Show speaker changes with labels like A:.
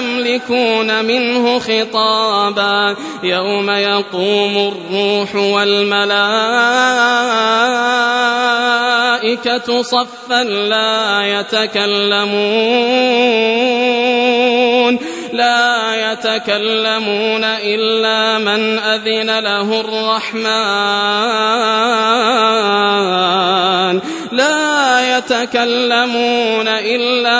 A: يملكون منه خطابا يوم يقوم الروح والملائكة صفا لا يتكلمون لا يتكلمون إلا من أذن له الرحمن لا يتكلمون إلا